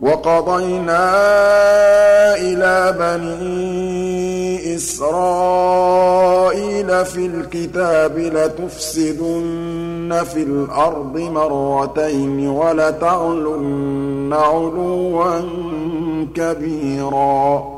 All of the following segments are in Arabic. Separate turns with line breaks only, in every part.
وَقَضَيْنَا إِلَىٰ بَنِي إِسْرَائِيلَ فِي الْكِتَابِ لَتُفْسِدُنَّ فِي الْأَرْضِ مَرَّتَيْنِ وَلَتَعْلُنَّ عُلُوًّا كَبِيرًا.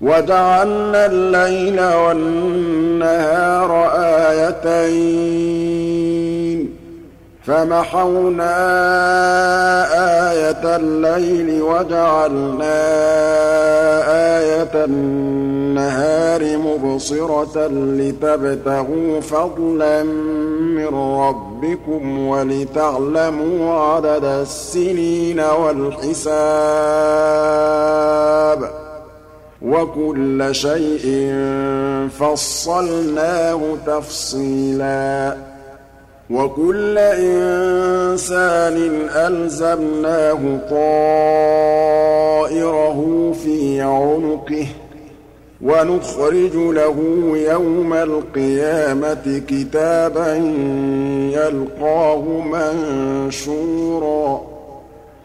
وَجَعَلْنَا اللَّيْلَ وَالنَّهَارَ آيَتَيْنِ ۖ فَمَحَوْنَا آيَةَ اللَّيْلِ وَجَعَلْنَا آيَةَ النَّهَارِ مُبْصِرَةً لِّتَبْتَغُوا فَضْلًا مِّن رَّبِّكُمْ وَلِتَعْلَمُوا عَدَدَ السِّنِينَ وَالْحِسَابَ وَكُلَّ شَيْءٍ فَصَّلْنَاهُ تَفْصِيلًا. وَكُلَّ إِنسَانٍ أَلْزَمْنَاهُ طَائِرَهُ فِي عُنُقِهِ ۖ وَنُخْرِجُ لَهُ يَوْمَ الْقِيَامَةِ كِتَابًا يَلْقَاهُ مَنشُورًا.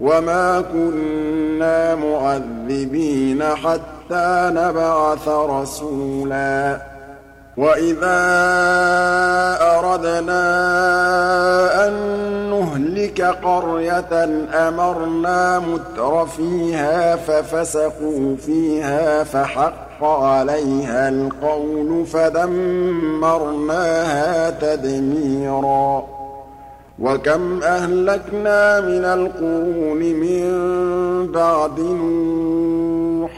وَمَا كُنَّا مُعَذِّبِينَ حَتَّىٰ نَبْعَثَ رَسُولًا وَإِذَا أَرَدْنَا أَن نُّهْلِكَ قَرْيَةً أَمَرْنَا مُتْرَفِيهَا فَفَسَقُوا فِيهَا فَحَقَّ عَلَيْهَا الْقَوْلُ فَدَمَّرْنَاهَا تَدْمِيرًا وَكَمْ أَهْلَكْنَا مِنَ الْقُرُونِ مِن بَعْدِ نُوحٍ ۗ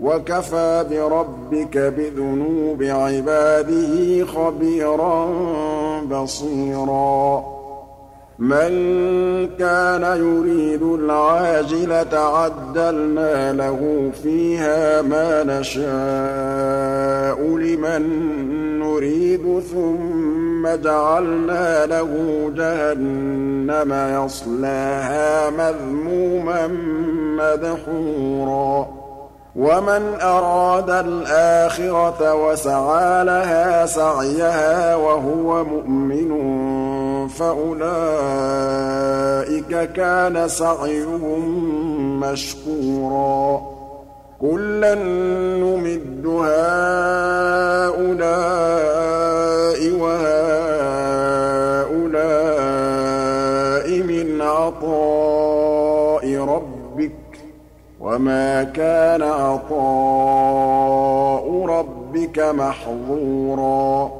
وَكَفَىٰ بِرَبِّكَ بِذُنُوبِ عِبَادِهِ خَبِيرًا بَصِيرًا مَن كَانَ يُرِيدُ الْعَاجِلَةَ عَجَّلْنَا لَهُ فِيهَا مَا نَشَاءُ لِمَن نُّرِيدُ ثُمَّ جَعَلْنَا لَهُ جَهَنَّمَ يَصْلَاهَا مَذْمُومًا مَّدْحُورًا. وَمَنْ أَرَادَ الْآخِرَةَ وَسَعَىٰ لَهَا سَعْيَهَا وَهُوَ مُؤْمِنٌ فَأُولَٰئِكَ كَانَ سَعْيُهُم مَّشْكُورًا. كُلًّا نُّمِدُّ هَٰؤُلَاءِ وَهَٰؤُلَاءِ مِنْ عَطَاءِ رَبِّكَ ۚ. وَمَا كَانَ عَطَاءُ رَبِّكَ مَحْظُورًا.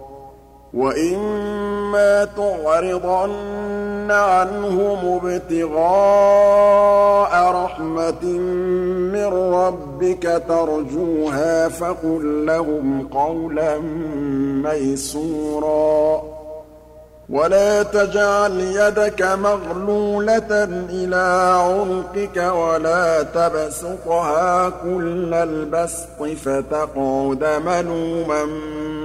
وَإِمَّا تُعْرِضَنَّ عَنْهُمُ ابْتِغَاءَ رَحْمَةٍ مِّن رَّبِّكَ تَرْجُوهَا فَقُل لَّهُمْ قَوْلًا مَّيْسُورًا وَلَا تَجْعَلْ يَدَكَ مَغْلُولَةً إِلَىٰ عُنُقِكَ وَلَا تَبْسُطْهَا كُلَّ الْبَسْطِ فَتَقْعُدَ مَلُومًا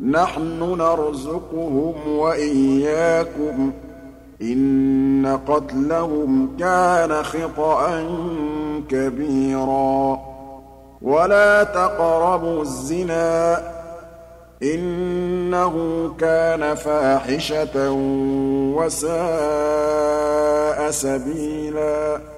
نَّحْنُ نَرْزُقُهُمْ وَإِيَّاكُمْ ۚ. إِنَّ قَتْلَهُمْ كَانَ خِطْئًا كَبِيرًا. وَلَا تَقْرَبُوا الزِّنَا. إِنَّهُ كَانَ فَاحِشَةً وَسَاءَ سَبِيلًا.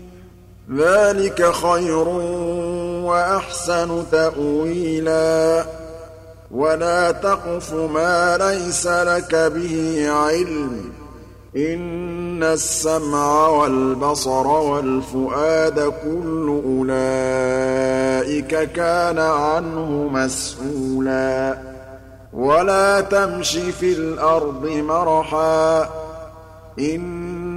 ذَٰلِكَ خَيْرٌ وَأَحْسَنُ تَأْوِيلًا. وَلَا تَقْفُ مَا لَيْسَ لَكَ بِهِ عِلْمٌ. إِنَّ السَّمْعَ وَالْبَصَرَ وَالْفُؤَادَ كُلُّ أُولَٰئِكَ كَانَ عَنْهُ مَسْئُولًا وَلَا تَمْشِ فِي الْأَرْضِ مَرَحًا ۖ.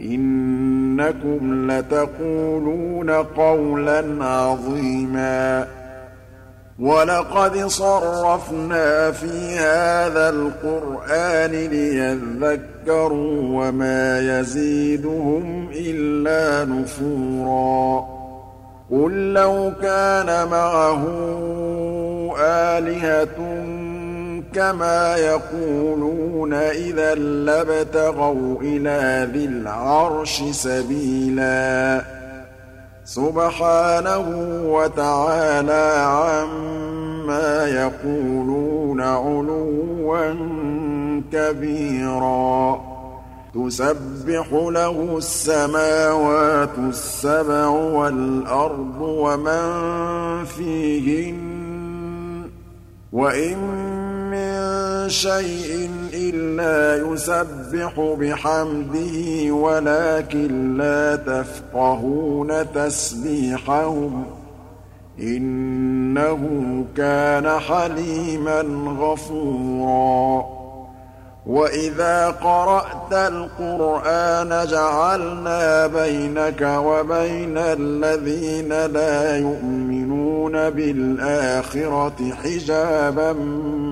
إِنَّكُمْ لَتَقُولُونَ قَوْلًا عَظِيمًا وَلَقَدْ صَرَّفْنَا فِي هَٰذَا الْقُرْآنِ لِيَذَّكَّرُوا وَمَا يَزِيدُهُمْ إِلَّا نُفُورًا قُل لَّوْ كَانَ مَعَهُ آلِهَةٌ كَمَا يَقُولُونَ إِذًا لَّابْتَغَوْا إِلَىٰ ذِي الْعَرْشِ سَبِيلًا. سُبْحَانَهُ وَتَعَالَىٰ عَمَّا يَقُولُونَ عُلُوًّا كَبِيرًا. تُسَبِّحُ لَهُ السَّمَاوَاتُ السَّبْعُ وَالْأَرْضُ وَمَن فِيهِنَّ ۚ وَإِن مِّن شَيْءٍ إِلَّا يُسَبِّحُ بِحَمْدِهِ وَلَٰكِن لَّا تَفْقَهُونَ تَسْبِيحَهُمْ ۗ. إِنَّهُ كَانَ حَلِيمًا غَفُورًا. وَإِذَا قَرَأْتَ الْقُرْآنَ جَعَلْنَا بَيْنَكَ وَبَيْنَ الَّذِينَ لَا يُؤْمِنُونَ بِالْآخِرَةِ حِجَابًا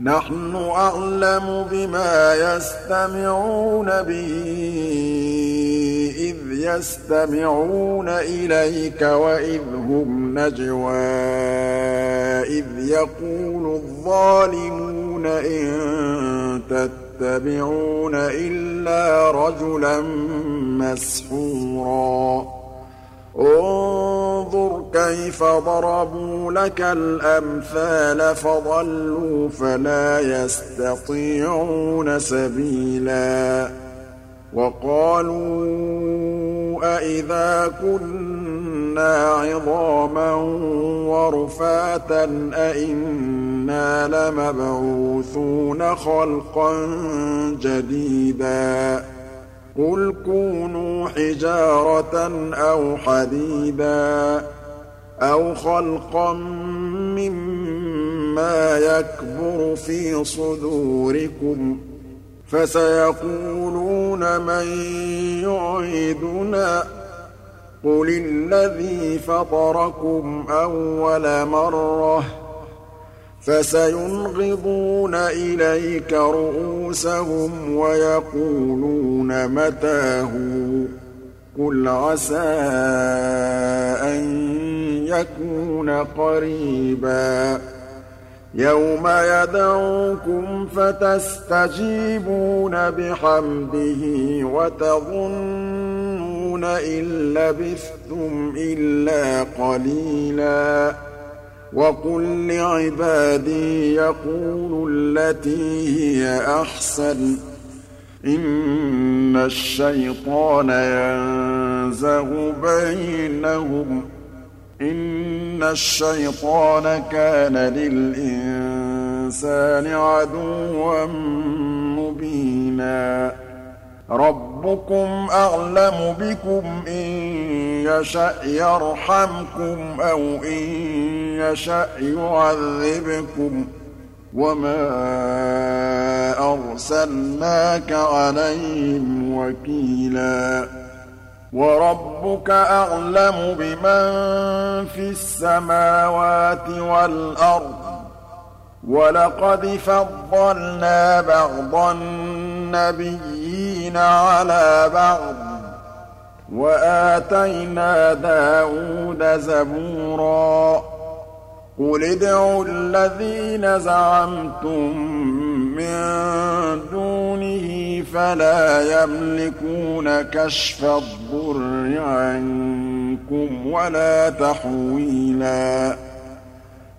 نَّحْنُ أَعْلَمُ بِمَا يَسْتَمِعُونَ بِهِ إِذْ يَسْتَمِعُونَ إِلَيْكَ وَإِذْ هُمْ نَجْوَىٰ إِذْ يَقُولُ الظَّالِمُونَ إِن تَتَّبِعُونَ إِلَّا رَجُلًا مَّسْحُورًا. انظُرْ كَيْفَ ضَرَبُوا لَكَ الْأَمْثَالَ فَضَلُّوا فَلَا يَسْتَطِيعُونَ سَبِيلًا وَقَالُوا أَإِذَا كُنَّا عِظَامًا وَرُفَاتًا أَإِنَّا لَمَبْعُوثُونَ خَلْقًا جَدِيدًا قُلْ كُونُوا حِجَارَةً أَوْ حَدِيدًا أَوْ خَلْقًا مِّمَّا يَكْبُرُ فِي صُدُورِكُمْ ۚ فسيقولون من يعيدنا قل الذي فطركم أول مرة فسينغضون إليك رؤوسهم ويقولون متاه قل عسى أن يكون قريباً. يَوْمَ يَدْعُوكُمْ فَتَسْتَجِيبُونَ بِحَمْدِهِ وَتَظُنُّونَ إِن لَّبِثْتُمْ إِلَّا قَلِيلًا. وَقُل لِّعِبَادِي يَقُولُوا الَّتِي هِيَ أَحْسَنُ. إِنَّ الشَّيْطَانَ يَنزَغُ بَيْنَهُمْ. إِنَّ الشَّيْطَانَ كَانَ لِلْإِنسَانِ عَدُوًّا مُّبِينًا. رَبُّكُمْ أَعْلَمُ بِكُمْ ۖ إِن يَشَأْ يَرْحَمْكُمْ أَوْ إِن يَشَأْ يُعَذِّبْكُمْ ۚ. وَمَا أَرْسَلْنَاكَ عَلَيْهِمْ وَكِيلًا وَرَبُّكَ أَعْلَمُ بِمَن فِي السَّمَاوَاتِ وَالْأَرْضِ ۗ وَلَقَدْ فَضَّلْنَا بَعْضَ النَّبِيِّينَ عَلَىٰ بَعْضٍ ۖ وَآتَيْنَا دَاوُودَ زَبُورًا قُلِ ادْعُوا الَّذِينَ زَعَمْتُم مِّن دُونِهِ فَلَا يَمْلِكُونَ كَشْفَ الضُّرِّ عَنكُمْ وَلَا تَحْوِيلًا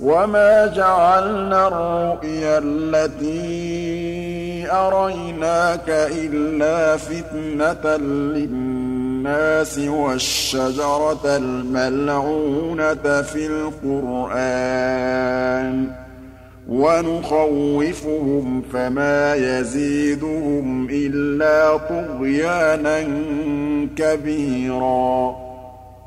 وَمَا جَعَلْنَا الرُّؤْيَا الَّتِي أَرَيْنَاكَ إِلَّا فِتْنَةً لِّلنَّاسِ النَّاسِ وَالشَّجَرَةَ الْمَلْعُونَةَ فِي الْقُرْآنِ ۚ وَنُخَوِّفُهُمْ فَمَا يَزِيدُهُمْ إِلَّا طُغْيَانًا كَبِيرًا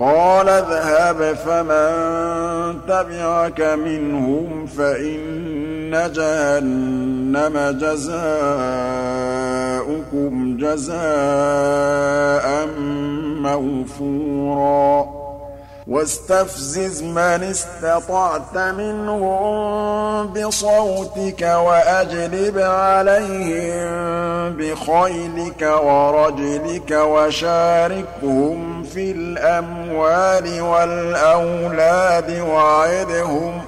قَالَ اذْهَبْ فَمَن تَبِعَكَ مِنْهُمْ فَإِنَّ جَهَنَّمَ جَزَاؤُكُمْ جَزَاءً مَّوْفُورًا. وَاسْتَفْزِزْ مَنِ اسْتَطَعْتَ مِنْهُم بِصَوْتِكَ وَأَجْلِبْ عَلَيْهِم بِخَيْلِكَ وَرَجِلِكَ وَشَارِكْهُمْ فِي الْأَمْوَالِ وَالْأَوْلَادِ وَعِدْهُمْ ۚ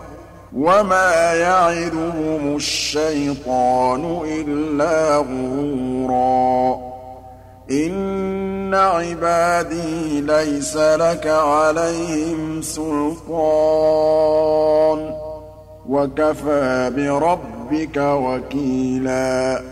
وَمَا يَعِدُهُمُ الشَّيْطَانُ إِلَّا غُرُورًا. إِنَّ عِبَادِي لَيْسَ لَكَ عَلَيْهِمْ سُلْطَانٌ ۚ. وَكَفَىٰ بِرَبِّكَ وَكِيلًا.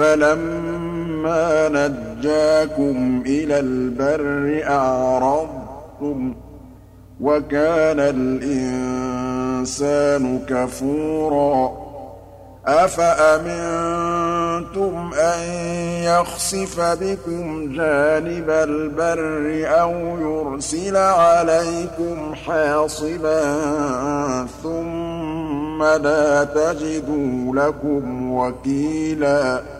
فَلَمَّا نَجَّاكُمْ إِلَى الْبَرِّ أَعْرَضْتُمْ ۚ وَكَانَ الْإِنسَانُ كَفُورًا أَفَأَمِنتُمْ أَن يَخْسِفَ بِكُمْ جَانِبَ الْبَرِّ أَوْ يُرْسِلَ عَلَيْكُمْ حَاصِبًا ثُمَّ لَا تَجِدُوا لَكُمْ وَكِيلًا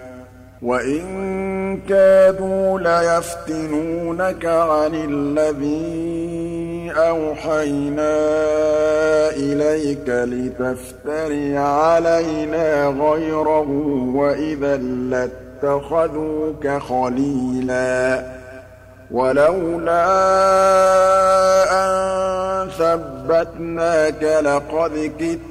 وَإِن كَادُوا لَيَفْتِنُونَكَ عَنِ الَّذِي أَوْحَيْنَا إِلَيْكَ لِتَفْتَرِيَ عَلَيْنَا غَيْرَهُ ۖ وَإِذًا لَّاتَّخَذُوكَ خَلِيلًا وَلَوْلَا أَن ثَبَّتْنَاكَ لَقَدْ كِدتَّ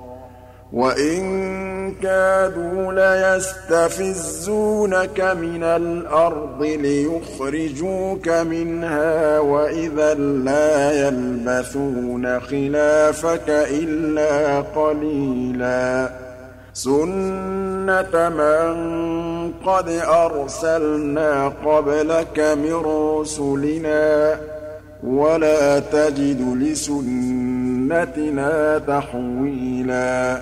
وَإِن كَادُوا لَيَسْتَفِزُّونَكَ مِنَ الْأَرْضِ لِيُخْرِجُوكَ مِنْهَا ۖ وَإِذًا لَّا يَلْبَثُونَ خِلَافَكَ إِلَّا قَلِيلًا سُنَّةَ مَن قَدْ أَرْسَلْنَا قَبْلَكَ مِن رُّسُلِنَا ۖ وَلَا تَجِدُ لِسُنَّتِنَا تَحْوِيلًا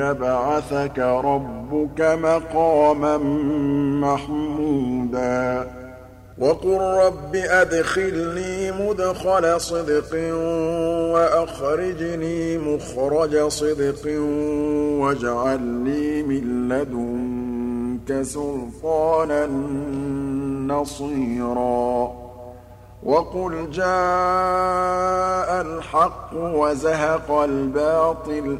يَبْعَثَكَ رَبُّكَ مَقَامًا مَّحْمُودًا. وقل رب أدخلني مدخل صدق وأخرجني مخرج صدق واجعل لي من لدنك سلطانا نصيرا. وقل جاء الحق وزهق الباطل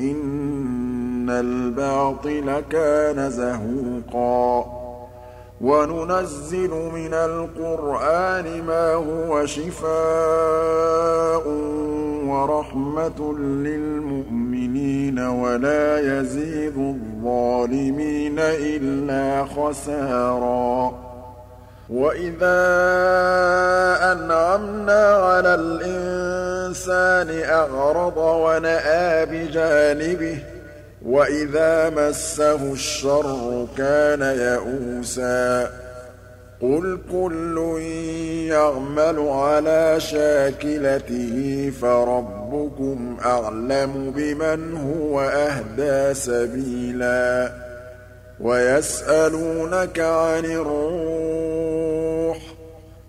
إن الباطل كان زهوقا. وَنُنَزِّلُ مِنَ الْقُرْآنِ مَا هُوَ شِفَاءٌ وَرَحْمَةٌ لِّلْمُؤْمِنِينَ وَلَا يَزِيدُ الظَّالِمِينَ إِلَّا خَسَارًا. وَإِذَا أَنْعَمْنَا عَلَى الْإِنسَانِ أَعْرَضَ وَنَأَىٰ بِجَانِبِهِ وَإِذَا مَسَّهُ الشَّرُّ كَانَ يَئُوسًا. قُلْ كُلٌّ يَعْمَلُ عَلَىٰ شَاكِلَتِهِ فَرَبُّكُمْ أَعْلَمُ بِمَنْ هُوَ أَهْدَىٰ سَبِيلًا. وَيَسْأَلُونَكَ عَنِ الرُّوحِ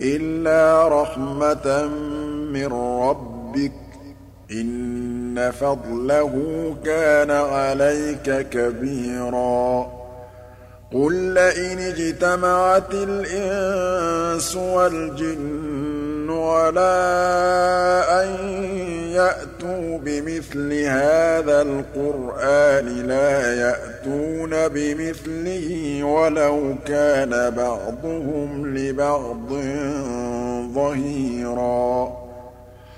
إِلَّا رَحْمَةً مِّن رَّبِّكَ إِنَّ فَضْلَهُ كَانَ عَلَيْكَ كَبِيرًا قُل لَّئِنِ اجْتَمَعَتِ الْإِنسُ وَالْجِنُّ عَلَىٰ أَن يَأْتُوا بِمِثْلِ هَٰذَا الْقُرْآنِ لَا يَأْتُونَ بِمِثْلِهِ وَلَوْ كَانَ بَعْضُهُمْ لِبَعْضٍ ظَهِيرًا.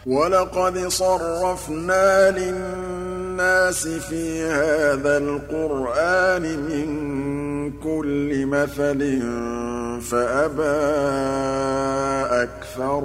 وَلَقَدْ صَرَّفْنَا لِلنَّاسِ فِي هَٰذَا الْقُرْآنِ مِن كُلِّ مَثَلٍ فَأَبَىٰ أَكْثَرُ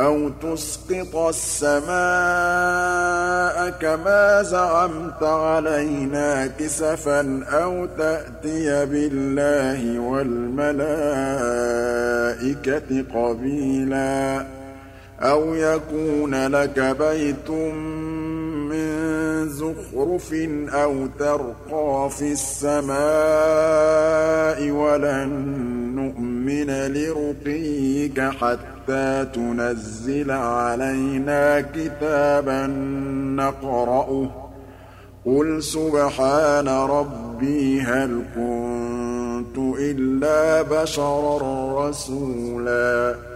أَوْ تُسْقِطَ السَّمَاءَ كَمَا زَعَمْتَ عَلَيْنَا كِسَفًا أَوْ تَأْتِيَ بِاللَّهِ وَالْمَلَائِكَةِ قَبِيلًا أَوْ يَكُونَ لَكَ بَيْتٌ مِّن زُخْرُفٍ أَوْ تَرْقَىٰ فِي السَّمَاءِ وَلَن نُّؤْمِنَ لِرُقِيِّكَ حَتَّىٰ تُنَزِّلَ عَلَيْنَا كِتَابًا نَّقْرَؤُهُ ۗ قُلْ سُبْحَانَ رَبِّي هَلْ كُنتُ إِلَّا بَشَرًا رَّسُولًا.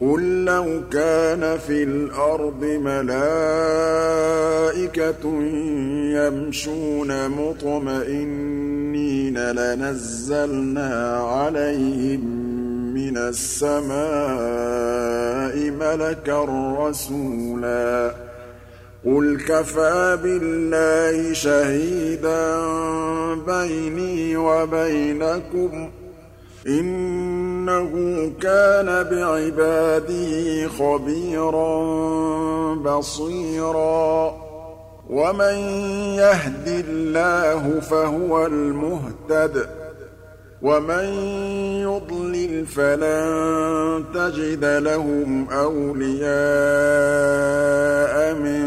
قُل لَّوْ كَانَ فِي الْأَرْضِ مَلَائِكَةٌ يَمْشُونَ مُطْمَئِنِّينَ لَنَزَّلْنَا عَلَيْهِم مِّنَ السَّمَاءِ مَلَكًا رَّسُولًا قُلْ كَفَىٰ بِاللَّهِ شَهِيدًا بَيْنِي وَبَيْنَكُمْ ۚ إِنَّهُ كَانَ بِعِبَادِهِ خَبِيرًا بَصِيرًا. وَمَن يَهْدِ اللَّهُ فَهُوَ الْمُهْتَدِ ۖ. وَمَن يُضْلِلْ فَلَن تَجِدَ لَهُمْ أَوْلِيَاءَ مِن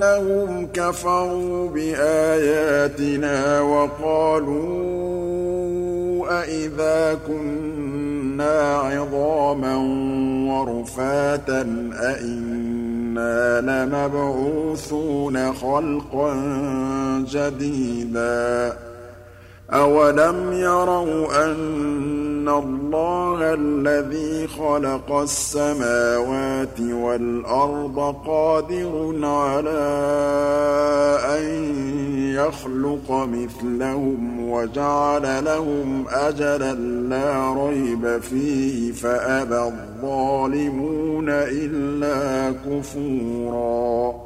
بِأَنَّهُمْ كَفَرُوا بِآيَاتِنَا وَقَالُوا أَإِذَا كُنَّا عِظَامًا وَرُفَاتًا أَإِنَّا لَمَبْعُوثُونَ خَلْقًا جَدِيدًا أَوَلَمْ يَرَوْا أَنَّ اللَّهَ الَّذِي خَلَقَ السَّمَاوَاتِ وَالْأَرْضَ قَادِرٌ عَلَىٰ أَن يَخْلُقَ مِثْلَهُمْ وَجَعَلَ لَهُمْ أَجَلًا لَّا رَيْبَ فِيهِ فَأَبَى الظَّالِمُونَ إِلَّا كُفُورًا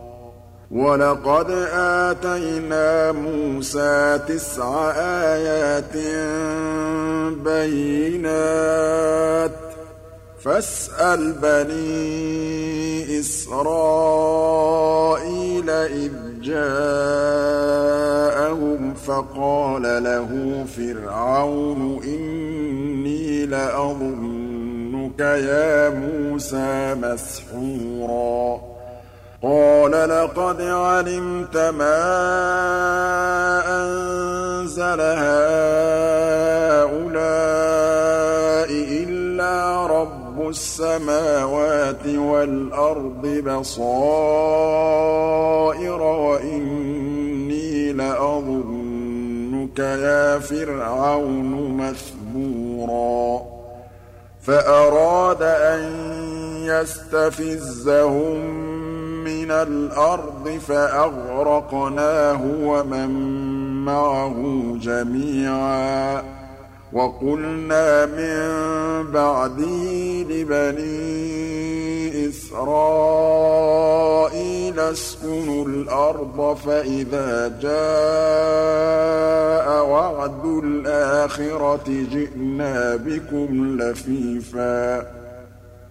وَلَقَدْ آتَيْنَا مُوسَىٰ تِسْعَ آيَاتٍ بَيِّنَاتٍ ۖ فَاسْأَلْ بَنِي إِسْرَائِيلَ إِذْ جَاءَهُمْ فَقَالَ لَهُ فِرْعَوْنُ إِنِّي لَأَظُنُّكَ يَا مُوسَىٰ مَسْحُورًا قَالَ لَقَدْ عَلِمْتَ مَا أَنزَلَ هَٰؤُلَاءِ إِلَّا رَبُّ السَّمَاوَاتِ وَالْأَرْضِ بَصَائِرَ وَإِنِّي لَأَظُنُّكَ يَا فِرْعَوْنُ مَثْبُورًا. فَأَرَادَ أَن يَسْتَفِزَّهُم مِّنَ الْأَرْضِ فَأَغْرَقْنَاهُ وَمَن مَّعَهُ جَمِيعًا. وَقُلْنَا مِن بَعْدِهِ لِبَنِي إِسْرَائِيلَ اسْكُنُوا الْأَرْضَ فَإِذَا جَاءَ وَعْدُ الْآخِرَةِ جِئْنَا بِكُمْ لَفِيفًا.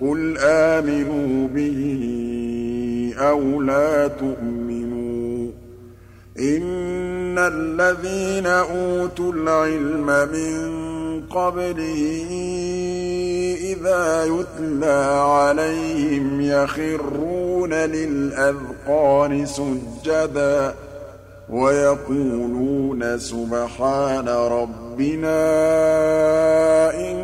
قُلْ آمِنُوا بِهِ أَوْ لَا تُؤْمِنُوا ۚ إِنَّ الَّذِينَ أُوتُوا الْعِلْمَ مِن قَبْلِهِ إِذَا يُتْلَىٰ عَلَيْهِمْ يَخِرُّونَ لِلْأَذْقَانِ سُجَّدًا وَيَقُولُونَ سُبْحَانَ رَبِّنَا إِن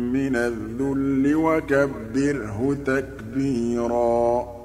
مِّنَ الذُّلِّ وَكَبِّرْهُ تَكْبِيرًا.